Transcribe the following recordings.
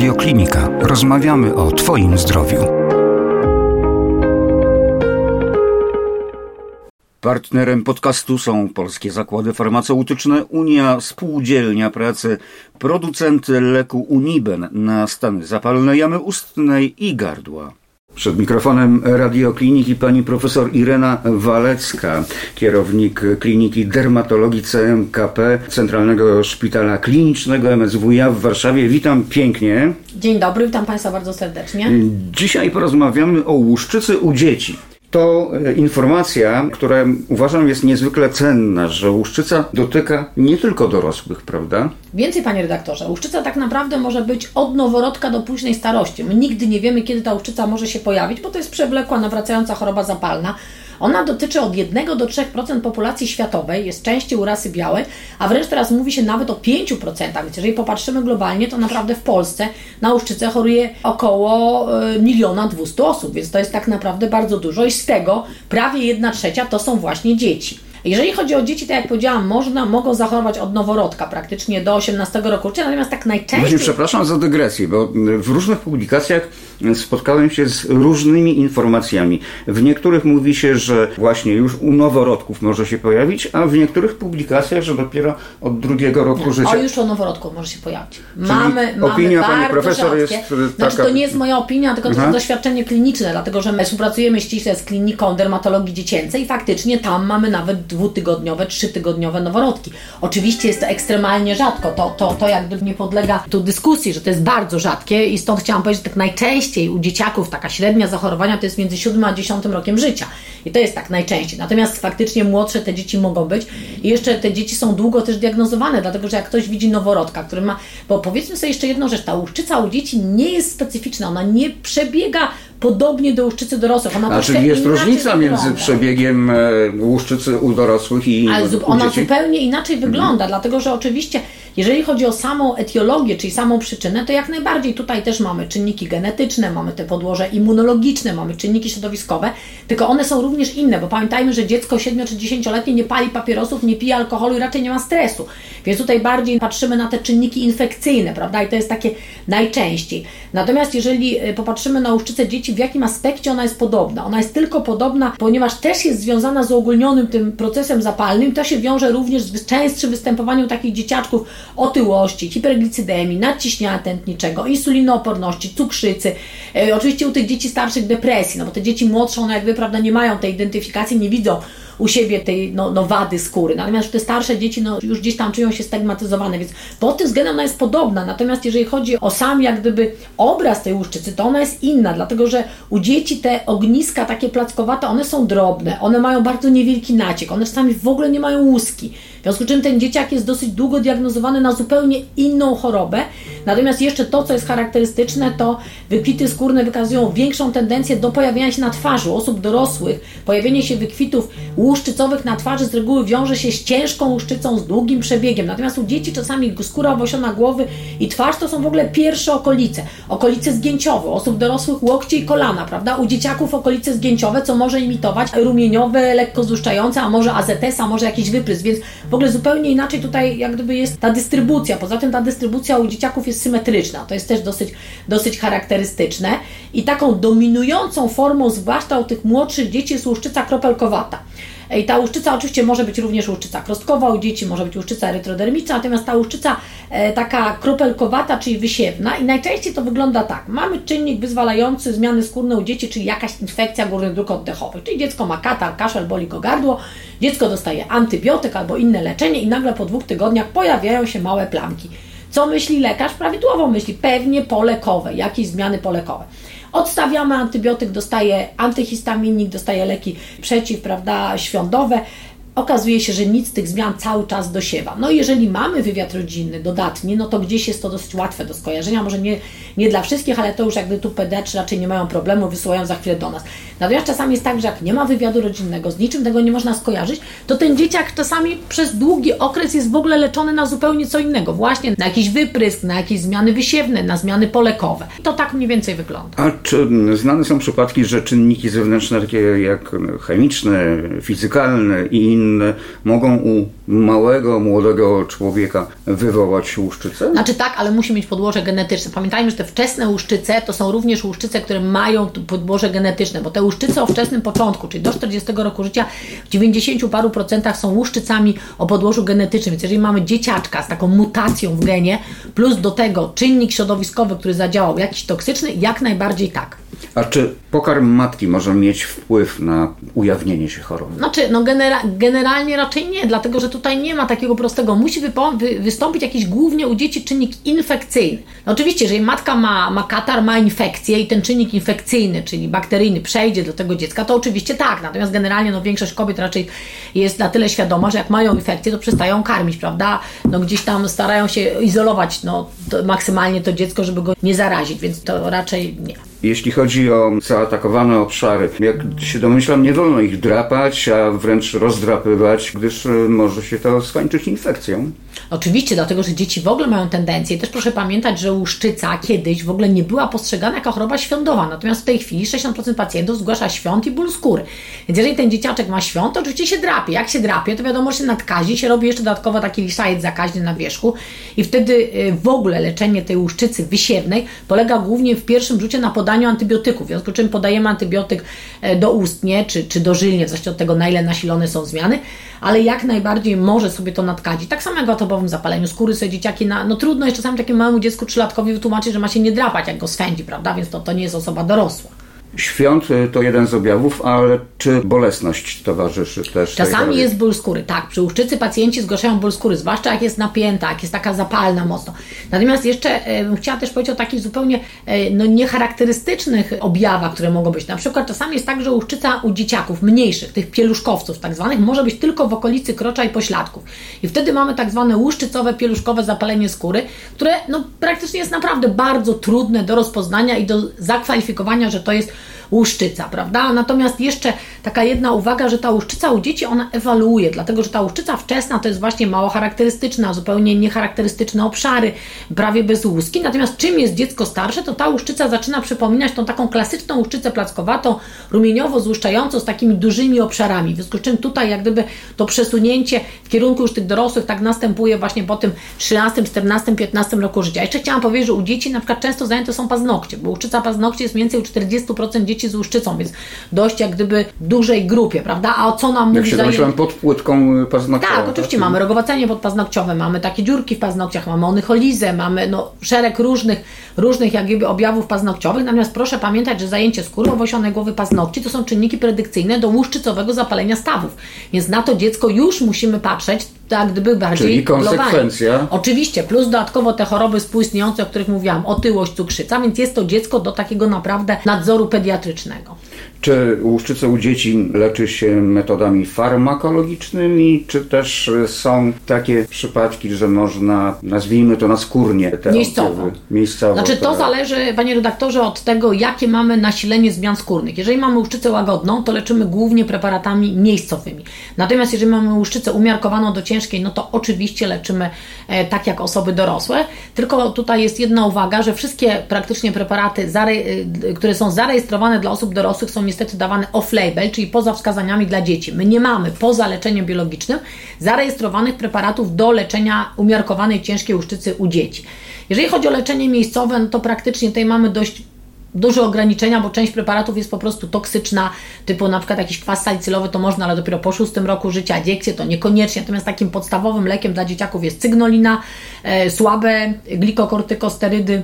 Radio Klinika. Rozmawiamy o Twoim zdrowiu. Partnerem podcastu są Polskie Zakłady Farmaceutyczne, Unia Spółdzielnia Pracy, producent leku Uniben na stany zapalne jamy ustnej i gardła. Przed mikrofonem radiokliniki pani profesor Irena Walecka, kierownik Kliniki Dermatologii CMKP Centralnego Szpitala Klinicznego MSWiA w Warszawie. Witam pięknie. Dzień dobry, witam Państwa bardzo serdecznie. Dzisiaj porozmawiamy o łuszczycy u dzieci. To e, informacja, która uważam jest niezwykle cenna, że łuszczyca dotyka nie tylko dorosłych, prawda? Więcej, panie redaktorze, łuszczyca tak naprawdę może być od noworodka do późnej starości. My nigdy nie wiemy, kiedy ta łuszczyca może się pojawić, bo to jest przewlekła, nawracająca choroba zapalna. Ona dotyczy od 1 do 3% populacji światowej, jest częściej u rasy białej, a wręcz teraz mówi się nawet o 5%. Więc jeżeli popatrzymy globalnie, to naprawdę w Polsce na łuszczycę choruje około e, miliona 200 osób, więc to jest tak naprawdę bardzo dużo i z tego prawie 1 trzecia to są właśnie dzieci. Jeżeli chodzi o dzieci, tak jak powiedziałam, można, mogą zachorować od noworodka praktycznie do 18 roku życia, natomiast tak najczęściej... Właśnie przepraszam za dygresję, bo w różnych publikacjach spotkałem się z różnymi informacjami. W niektórych mówi się, że właśnie już u noworodków może się pojawić, a w niektórych publikacjach, że dopiero od drugiego roku Nie, życia. O, już o noworodku może się pojawić. Mamy, mamy opinia pani profesor rzadkie. jest taka... Znaczy to nie jest moja opinia, tylko to jest doświadczenie kliniczne, dlatego że my współpracujemy ściśle z kliniką dermatologii dziecięcej i faktycznie tam mamy nawet dwutygodniowe, trzytygodniowe noworodki. Oczywiście jest to ekstremalnie rzadko, to, to, to jakby nie podlega tu dyskusji, że to jest bardzo rzadkie i stąd chciałam powiedzieć, że tak najczęściej u dzieciaków taka średnia zachorowania to jest między 7 a 10 rokiem życia. I to jest tak najczęściej. Natomiast faktycznie młodsze te dzieci mogą być i jeszcze te dzieci są długo też diagnozowane, dlatego że jak ktoś widzi noworodka, który ma, bo powiedzmy sobie jeszcze jedną rzecz, ta łuszczyca u dzieci nie jest specyficzna, ona nie przebiega podobnie do łuszczycy dorosłych. Ona znaczy jest różnica między przebiegiem e, łuszczycy u dorosłych i Ale u ona dzieci? zupełnie inaczej mhm. wygląda, dlatego że oczywiście jeżeli chodzi o samą etiologię, czyli samą przyczynę, to jak najbardziej tutaj też mamy czynniki genetyczne, mamy te podłoże immunologiczne, mamy czynniki środowiskowe, tylko one są również inne, bo pamiętajmy, że dziecko 7 czy 10-letnie nie pali papierosów, nie pije alkoholu i raczej nie ma stresu. Więc tutaj bardziej patrzymy na te czynniki infekcyjne, prawda? I to jest takie najczęściej. Natomiast jeżeli e, popatrzymy na łuszczycę dzieci, w jakim aspekcie ona jest podobna? Ona jest tylko podobna, ponieważ też jest związana z uogólnionym tym procesem zapalnym, to się wiąże również z częstszym występowaniem takich dzieciaczków otyłości, hiperglicydemii, nadciśnienia tętniczego, insulinooporności, cukrzycy, e, oczywiście u tych dzieci starszych depresji, no bo te dzieci młodsze, one jakby, prawda, nie mają tej identyfikacji, nie widzą u siebie tej no, no wady skóry. Natomiast te starsze dzieci no, już gdzieś tam czują się stygmatyzowane, więc pod tym względem ona jest podobna. Natomiast jeżeli chodzi o sam jak gdyby obraz tej łuszczycy, to ona jest inna, dlatego że u dzieci te ogniska takie plackowate, one są drobne, one mają bardzo niewielki naciek, one czasami w ogóle nie mają łuski. W związku z czym ten dzieciak jest dosyć długo diagnozowany na zupełnie inną chorobę. Natomiast jeszcze to, co jest charakterystyczne, to wykwity skórne wykazują większą tendencję do pojawienia się na twarzy osób dorosłych. Pojawienie się wykwitów łuszczycowych na twarzy z reguły wiąże się z ciężką łuszczycą, z długim przebiegiem. Natomiast u dzieci czasami skóra obosiona głowy i twarz to są w ogóle pierwsze okolice. Okolice zgięciowe, osób dorosłych łokcie i kolana, prawda? U dzieciaków okolice zgięciowe, co może imitować rumieniowe, lekko złuszczające, a może AZS, a może jakiś wyprysk, więc w ogóle zupełnie inaczej tutaj jak gdyby jest ta dystrybucja. Poza tym ta dystrybucja u dzieciaków jest symetryczna. To jest też dosyć, dosyć charakterystyczne. I taką dominującą formą, zwłaszcza u tych młodszych dzieci, jest łuszczyca kropelkowata. I ta łuszczyca oczywiście może być również łuszczyca krostkowa u dzieci, może być łuszczyca erytrodermiczna, natomiast ta łuszczyca e, taka kropelkowata, czyli wysiewna i najczęściej to wygląda tak. Mamy czynnik wyzwalający zmiany skórne u dzieci, czyli jakaś infekcja górnych dróg oddechowych, czyli dziecko ma katar, kaszel, boli go gardło, dziecko dostaje antybiotyk albo inne leczenie i nagle po dwóch tygodniach pojawiają się małe plamki. Co myśli lekarz? Prawidłowo myśli, pewnie polekowe, jakieś zmiany polekowe. Odstawiamy antybiotyk, dostaje antyhistaminik, dostaje leki przeciw, prawda, świądowe. Okazuje się, że nic tych zmian cały czas dosiewa. No jeżeli mamy wywiad rodzinny dodatni, no to gdzieś jest to dosyć łatwe do skojarzenia, może nie, nie dla wszystkich, ale to już jakby tu pediatrzy raczej nie mają problemu, wysyłają za chwilę do nas. Natomiast czasami jest tak, że jak nie ma wywiadu rodzinnego, z niczym tego nie można skojarzyć, to ten dzieciak czasami przez długi okres jest w ogóle leczony na zupełnie co innego, właśnie na jakiś wyprysk, na jakieś zmiany wysiewne, na zmiany polekowe. To tak mniej więcej wygląda. A czy znane są przypadki, że czynniki zewnętrzne, takie jak chemiczne, fizykalne i inne, inne mogą u małego, młodego człowieka wywołać łuszczycę? Znaczy tak, ale musi mieć podłoże genetyczne. Pamiętajmy, że te wczesne łuszczyce to są również łuszczyce, które mają podłoże genetyczne, bo te łuszczyce o wczesnym początku, czyli do 40 roku życia, w 90 paru procentach są łuszczycami o podłożu genetycznym. Więc jeżeli mamy dzieciaczka z taką mutacją w genie, plus do tego czynnik środowiskowy, który zadziałał, jakiś toksyczny, jak najbardziej tak. A czy pokarm matki może mieć wpływ na ujawnienie się choroby? Znaczy, no genera generalnie raczej nie, dlatego że tutaj nie ma takiego prostego. Musi wy wystąpić jakiś głównie u dzieci czynnik infekcyjny. No oczywiście, jeżeli matka ma, ma katar, ma infekcję i ten czynnik infekcyjny, czyli bakteryjny, przejdzie do tego dziecka, to oczywiście tak. Natomiast generalnie no, większość kobiet raczej jest na tyle świadoma, że jak mają infekcję, to przestają karmić, prawda? No gdzieś tam starają się izolować no, to maksymalnie to dziecko, żeby go nie zarazić, więc to raczej nie. Jeśli chodzi o zaatakowane obszary, jak się domyślam, nie wolno ich drapać, a wręcz rozdrapywać, gdyż e, może się to skończyć infekcją. Oczywiście, dlatego że dzieci w ogóle mają tendencję. Też proszę pamiętać, że łuszczyca kiedyś w ogóle nie była postrzegana jako choroba świątowa. Natomiast w tej chwili 60% pacjentów zgłasza świąt i ból skóry. Więc jeżeli ten dzieciaczek ma świąt, to oczywiście się drapie. Jak się drapie, to wiadomo, że się nadkazi, się robi jeszcze dodatkowo taki liszajec zakaźny na wierzchu. I wtedy y, w ogóle leczenie tej łuszczycy wysiewnej polega głównie w pierwszym rzucie na podaniu antybiotyków. W związku z czym podajemy antybiotyk e, doustnie czy, czy dożylnie, w zależności od tego, na ile nasilone są zmiany ale jak najbardziej może sobie to nadkadzić. Tak samo jak w atopowym zapaleniu skóry sobie dzieciaki, na, no trudno jest czasami takiemu małemu dziecku trzylatkowi wytłumaczyć, że ma się nie drapać, jak go swędzi, prawda? Więc to, to nie jest osoba dorosła. Świąt y, to jeden z objawów, ale czy bolesność towarzyszy też? Czasami jest ból skóry, tak. Przy łuszczycy pacjenci zgłaszają ból skóry, zwłaszcza jak jest napięta, jak jest taka zapalna mocno. Natomiast jeszcze e, bym chciała też powiedzieć o takich zupełnie e, no, niecharakterystycznych objawach, które mogą być. Na przykład czasami jest tak, że łuszczyca u dzieciaków mniejszych, tych pieluszkowców tak zwanych, może być tylko w okolicy krocza i pośladków. I wtedy mamy tak zwane łuszczycowe, pieluszkowe zapalenie skóry, które no, praktycznie jest naprawdę bardzo trudne do rozpoznania i do zakwalifikowania, że to jest łuszczyca, prawda? Natomiast jeszcze taka jedna uwaga, że ta łuszczyca u dzieci ona ewaluuje, dlatego że ta łuszczyca wczesna to jest właśnie mało charakterystyczna, zupełnie niecharakterystyczne obszary, prawie bez łuski. Natomiast czym jest dziecko starsze, to ta łuszczyca zaczyna przypominać tą taką klasyczną łuszczycę plackowatą, rumieniowo-złuszczającą z takimi dużymi obszarami. W związku z czym tutaj jak gdyby to przesunięcie w kierunku już tych dorosłych tak następuje właśnie po tym 13, 14, 15 roku życia. Jeszcze chciałam powiedzieć, że u dzieci na przykład często zajęte są paznokcie, bo łuszczyca paznokci jest mniej więcej u 40% dzieci z łuszczycą, więc dość jak gdyby dużej grupie, prawda? A o co nam jak się pod płytką paznokciową. Tak, oczywiście tak? mamy rogowacenie podpaznokciowe, mamy takie dziurki w paznokciach, mamy onycholizę, mamy no, szereg różnych, różnych jak gdyby objawów paznokciowych, natomiast proszę pamiętać, że zajęcie skóry owosionej głowy paznokci to są czynniki predykcyjne do łuszczycowego zapalenia stawów, więc na to dziecko już musimy patrzeć tak gdyby bardziej Czyli konsekwencja. Oczywiście, plus dodatkowo te choroby współistniejące, o których mówiłam, otyłość, cukrzyca, więc jest to dziecko do takiego naprawdę nadzoru pediatrycznego. Czy łuszczycę u dzieci leczy się metodami farmakologicznymi, czy też są takie przypadki, że można, nazwijmy to naskórnie, te miejscowo. miejscowo znaczy to, to zależy, panie redaktorze, od tego, jakie mamy nasilenie zmian skórnych. Jeżeli mamy łuszczycę łagodną, to leczymy głównie preparatami miejscowymi. Natomiast jeżeli mamy łuszczycę umiarkowaną do ciężkiej, no to oczywiście leczymy e, tak jak osoby dorosłe. Tylko tutaj jest jedna uwaga, że wszystkie praktycznie preparaty, e, które są zarejestrowane dla osób dorosłych są niestety dawane off-label, czyli poza wskazaniami dla dzieci. My nie mamy poza leczeniem biologicznym zarejestrowanych preparatów do leczenia umiarkowanej ciężkiej łuszczycy u dzieci. Jeżeli chodzi o leczenie miejscowe, no to praktycznie tutaj mamy dość duże ograniczenia, bo część preparatów jest po prostu toksyczna, typu na przykład jakiś kwas salicylowy to można, ale dopiero po szóstym roku życia, diekcję to niekoniecznie, natomiast takim podstawowym lekiem dla dzieciaków jest cygnolina, e, słabe glikokortykosterydy,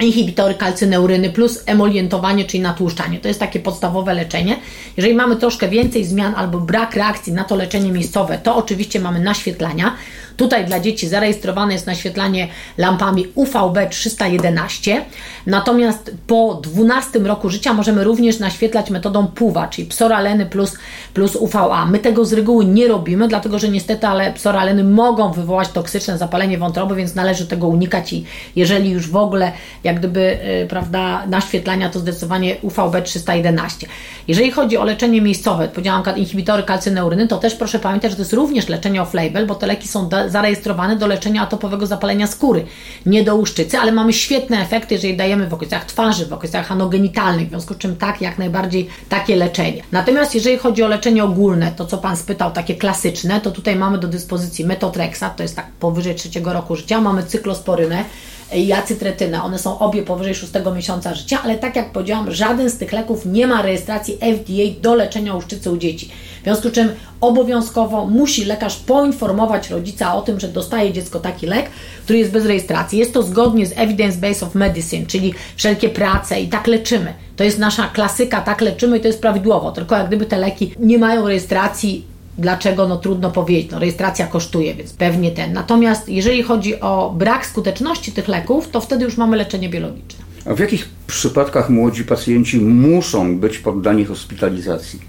inhibitory kalcyneuryny plus emolientowanie, czyli natłuszczanie. To jest takie podstawowe leczenie. Jeżeli mamy troszkę więcej zmian albo brak reakcji na to leczenie miejscowe, to oczywiście mamy naświetlania. Tutaj dla dzieci zarejestrowane jest naświetlanie lampami UVB 311, natomiast po 12 roku życia możemy również naświetlać metodą PUWA, czyli psoraleny plus, plus UVA. My tego z reguły nie robimy, dlatego że niestety, ale psoraleny mogą wywołać toksyczne zapalenie wątroby, więc należy tego unikać i jeżeli już w ogóle jak gdyby, yy, prawda, naświetlania, to zdecydowanie UVB 311. Jeżeli chodzi o leczenie miejscowe, powiedziałam inhibitory kalcyneuryny, to też proszę pamiętać, że to jest również leczenie off-label, bo te leki są zarejestrowany do leczenia atopowego zapalenia skóry, nie do łuszczycy, ale mamy świetne efekty, jeżeli dajemy w okolicach twarzy, w okolicach anogenitalnych, w związku z czym tak, jak najbardziej takie leczenie. Natomiast jeżeli chodzi o leczenie ogólne, to co Pan spytał, takie klasyczne, to tutaj mamy do dyspozycji metotreksat, to jest tak powyżej trzeciego roku życia, mamy cyklosporynę, i acytretynę. One są obie powyżej 6 miesiąca życia, ale tak jak powiedziałam, żaden z tych leków nie ma rejestracji FDA do leczenia łuszczycy u dzieci. W związku z czym obowiązkowo musi lekarz poinformować rodzica o tym, że dostaje dziecko taki lek, który jest bez rejestracji. Jest to zgodnie z Evidence Base of Medicine, czyli wszelkie prace i tak leczymy. To jest nasza klasyka, tak leczymy i to jest prawidłowo. Tylko jak gdyby te leki nie mają rejestracji Dlaczego? No trudno powiedzieć. No, rejestracja kosztuje, więc pewnie ten. Natomiast jeżeli chodzi o brak skuteczności tych leków, to wtedy już mamy leczenie biologiczne. A w jakich przypadkach młodzi pacjenci muszą być poddani hospitalizacji?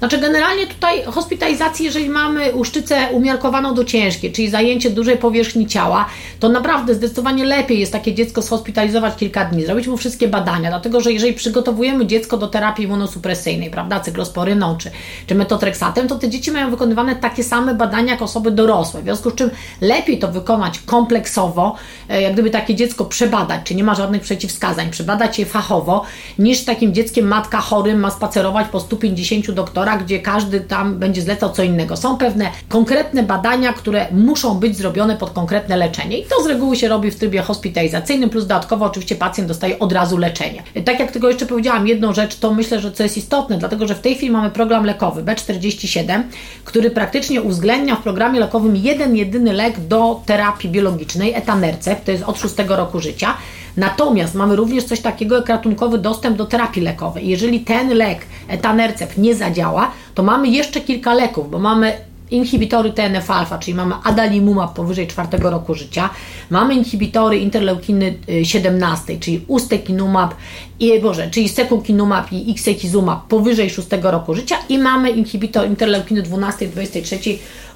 Znaczy generalnie tutaj hospitalizacji, jeżeli mamy uszczycę umiarkowaną do ciężkiej, czyli zajęcie dużej powierzchni ciała, to naprawdę zdecydowanie lepiej jest takie dziecko zhospitalizować kilka dni, zrobić mu wszystkie badania, dlatego że jeżeli przygotowujemy dziecko do terapii immunosupresyjnej, prawda, cyklosporyną czy, czy metotreksatem, to te dzieci mają wykonywane takie same badania jak osoby dorosłe, w związku z czym lepiej to wykonać kompleksowo, e, jak gdyby takie dziecko przebadać, czy nie ma żadnych przeciwwskazań, przebadać je fachowo, niż takim dzieckiem matka chorym ma spacerować po 150 doktora, gdzie każdy tam będzie zlecał co innego. Są pewne konkretne badania, które muszą być zrobione pod konkretne leczenie i to z reguły się robi w trybie hospitalizacyjnym, plus dodatkowo oczywiście pacjent dostaje od razu leczenie. Tak jak tego jeszcze powiedziałam, jedną rzecz, to myślę, że co jest istotne, dlatego że w tej chwili mamy program lekowy B47, który praktycznie uwzględnia w programie lekowym jeden, jedyny lek do terapii biologicznej, etanercept, to jest od 6 roku życia. Natomiast mamy również coś takiego jak ratunkowy dostęp do terapii lekowej. Jeżeli ten lek, etanercept, nie zadziała, to mamy jeszcze kilka leków, bo mamy inhibitory TNF-alfa, czyli mamy adalimumab powyżej czwartego roku życia, mamy inhibitory interleukiny 17, y, czyli ustekinumab, i, Boże, czyli sekukinumab i xekizumab powyżej szóstego roku życia i mamy inhibitor interleukiny 12, 23,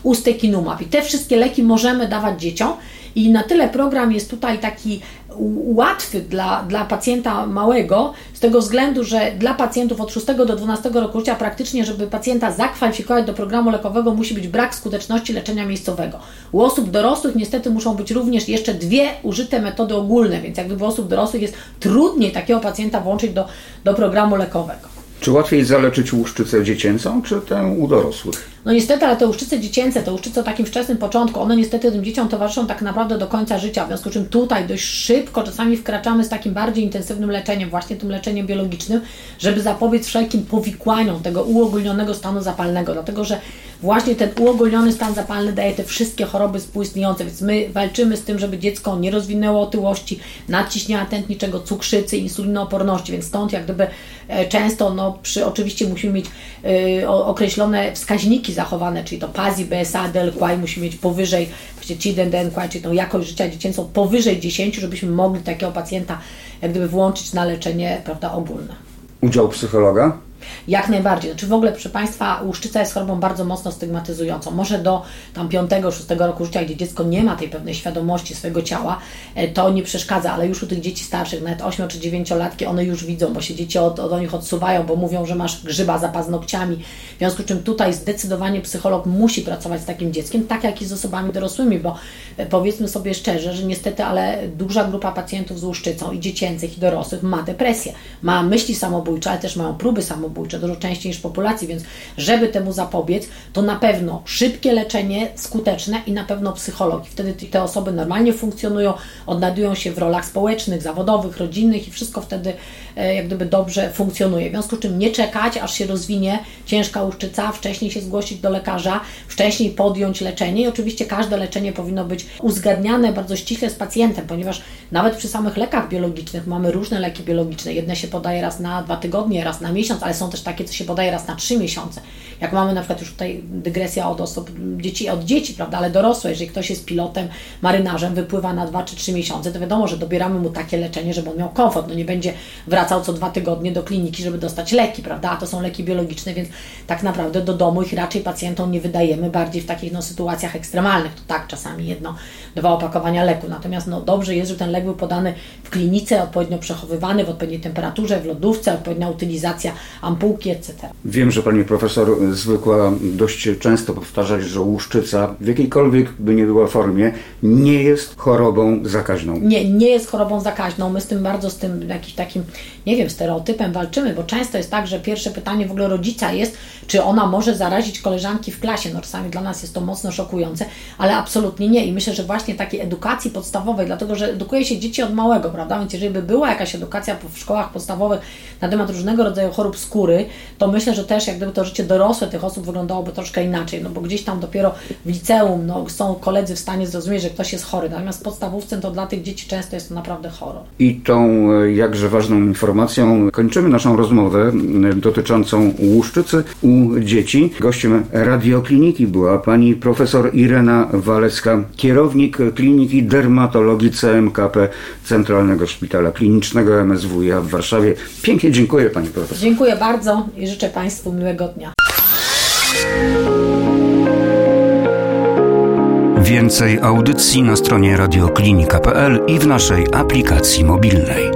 ustekinumab. I te wszystkie leki możemy dawać dzieciom i na tyle program jest tutaj taki łatwy dla, dla pacjenta małego, z tego względu, że dla pacjentów od 6 do 12 roku życia praktycznie, żeby pacjenta zakwalifikować do programu lekowego, musi być brak skuteczności leczenia miejscowego. U osób dorosłych niestety muszą być również jeszcze dwie użyte metody ogólne, więc jak gdyby u osób dorosłych jest trudniej takiego pacjenta włączyć do, do programu lekowego. Czy łatwiej zaleczyć łuszczycę dziecięcą, czy tę u dorosłych? No niestety, ale te łuszczyce dziecięce, te łuszczyce o takim wczesnym początku, one niestety tym dzieciom towarzyszą tak naprawdę do końca życia, w związku z czym tutaj dość szybko czasami wkraczamy z takim bardziej intensywnym leczeniem, właśnie tym leczeniem biologicznym, żeby zapobiec wszelkim powikłaniom tego uogólnionego stanu zapalnego, dlatego że właśnie ten uogólniony stan zapalny daje te wszystkie choroby współistniejące, więc my walczymy z tym, żeby dziecko nie rozwinęło otyłości, nadciśnienia tętniczego, cukrzycy, insulinooporności, więc stąd jak gdyby e, często, no przy, oczywiście musimy mieć y, określone wskaźniki zachowane, czyli to PASI, BSA, DLQI musi mieć powyżej, właściwie CIDEN, DNQI, czyli tą jakość życia dziecięcą powyżej 10, żebyśmy mogli takiego pacjenta jak gdyby włączyć na leczenie prawda, ogólne. Udział psychologa? Jak najbardziej. Znaczy w ogóle, proszę Państwa, łuszczyca jest chorobą bardzo mocno stygmatyzującą. Może do tam 5-6 roku życia, gdzie dziecko nie ma tej pewnej świadomości swojego ciała, e, to nie przeszkadza, ale już u tych dzieci starszych, nawet 8 czy 9 latki, one już widzą, bo się dzieci od, od nich odsuwają, bo mówią, że masz grzyba za paznokciami. W związku z czym tutaj zdecydowanie psycholog musi pracować z takim dzieckiem, tak jak i z osobami dorosłymi, bo e, powiedzmy sobie szczerze, że niestety, ale duża grupa pacjentów z łuszczycą i dziecięcych i dorosłych ma depresję, ma myśli samobójcze, ale też mają próby samobójcze samobójcze dużo częściej niż populacji, więc żeby temu zapobiec, to na pewno szybkie leczenie, skuteczne i na pewno psychologii. Wtedy te osoby normalnie funkcjonują, odnajdują się w rolach społecznych, zawodowych, rodzinnych i wszystko wtedy e, jak gdyby dobrze funkcjonuje. W związku z czym nie czekać, aż się rozwinie ciężka łuszczyca, wcześniej się zgłosić do lekarza, wcześniej podjąć leczenie i oczywiście każde leczenie powinno być uzgadniane bardzo ściśle z pacjentem, ponieważ nawet przy samych lekach biologicznych mamy różne leki biologiczne. Jedne się podaje raz na dwa tygodnie, raz na miesiąc, ale są są też takie, co się podaje raz na trzy miesiące. Jak mamy na przykład już tutaj dygresja od osób, dzieci, od dzieci, prawda, ale dorosłe, jeżeli ktoś jest pilotem, marynarzem, wypływa na dwa czy trzy miesiące, to wiadomo, że dobieramy mu takie leczenie, żeby on miał komfort. No nie będzie wracał co dwa tygodnie do kliniki, żeby dostać leki, prawda, a to są leki biologiczne, więc tak naprawdę do domu ich raczej pacjentom nie wydajemy, bardziej w takich no, sytuacjach ekstremalnych. To tak, czasami jedno, dwa opakowania leku. Natomiast no, dobrze jest, że ten lek był podany w klinice, odpowiednio przechowywany, w odpowiedniej temperaturze, w lodówce, odpowiednia utylizacja ampułki, etc. Wiem, że pani profesor zwykła dość często powtarzać, że łuszczyca w jakiejkolwiek by nie była formie nie jest chorobą zakaźną. Nie, nie jest chorobą zakaźną. My z tym bardzo, z tym jakimś takim, nie wiem, stereotypem walczymy, bo często jest tak, że pierwsze pytanie w ogóle rodzica jest, czy ona może zarazić koleżanki w klasie. No czasami dla nas jest to mocno szokujące, ale absolutnie nie. I myślę, że właśnie takiej edukacji podstawowej, dlatego że edukuje się dzieci od małego, prawda? Więc jeżeli by była jakaś edukacja w szkołach podstawowych na temat różnego rodzaju chorób skóry, to myślę, że też jak gdyby to życie dorosłe tych osób wyglądałoby troszkę inaczej, no bo gdzieś tam dopiero w liceum no, są koledzy w stanie zrozumieć, że ktoś jest chory. Natomiast podstawówce to dla tych dzieci często jest to naprawdę horror. I tą e, jakże ważną informacją kończymy naszą rozmowę dotyczącą łuszczycy u dzieci. Gościem radiokliniki była pani profesor Irena Walecka, kierownik Kliniki Dermatologii CMKP Centralnego Szpitala Klinicznego MSWiA w Warszawie. Pięknie dziękuję pani profesor. Dziękuję bardzo i życzę Państwu miłego dnia. Więcej audycji na stronie radioklinika.pl i w naszej aplikacji mobilnej.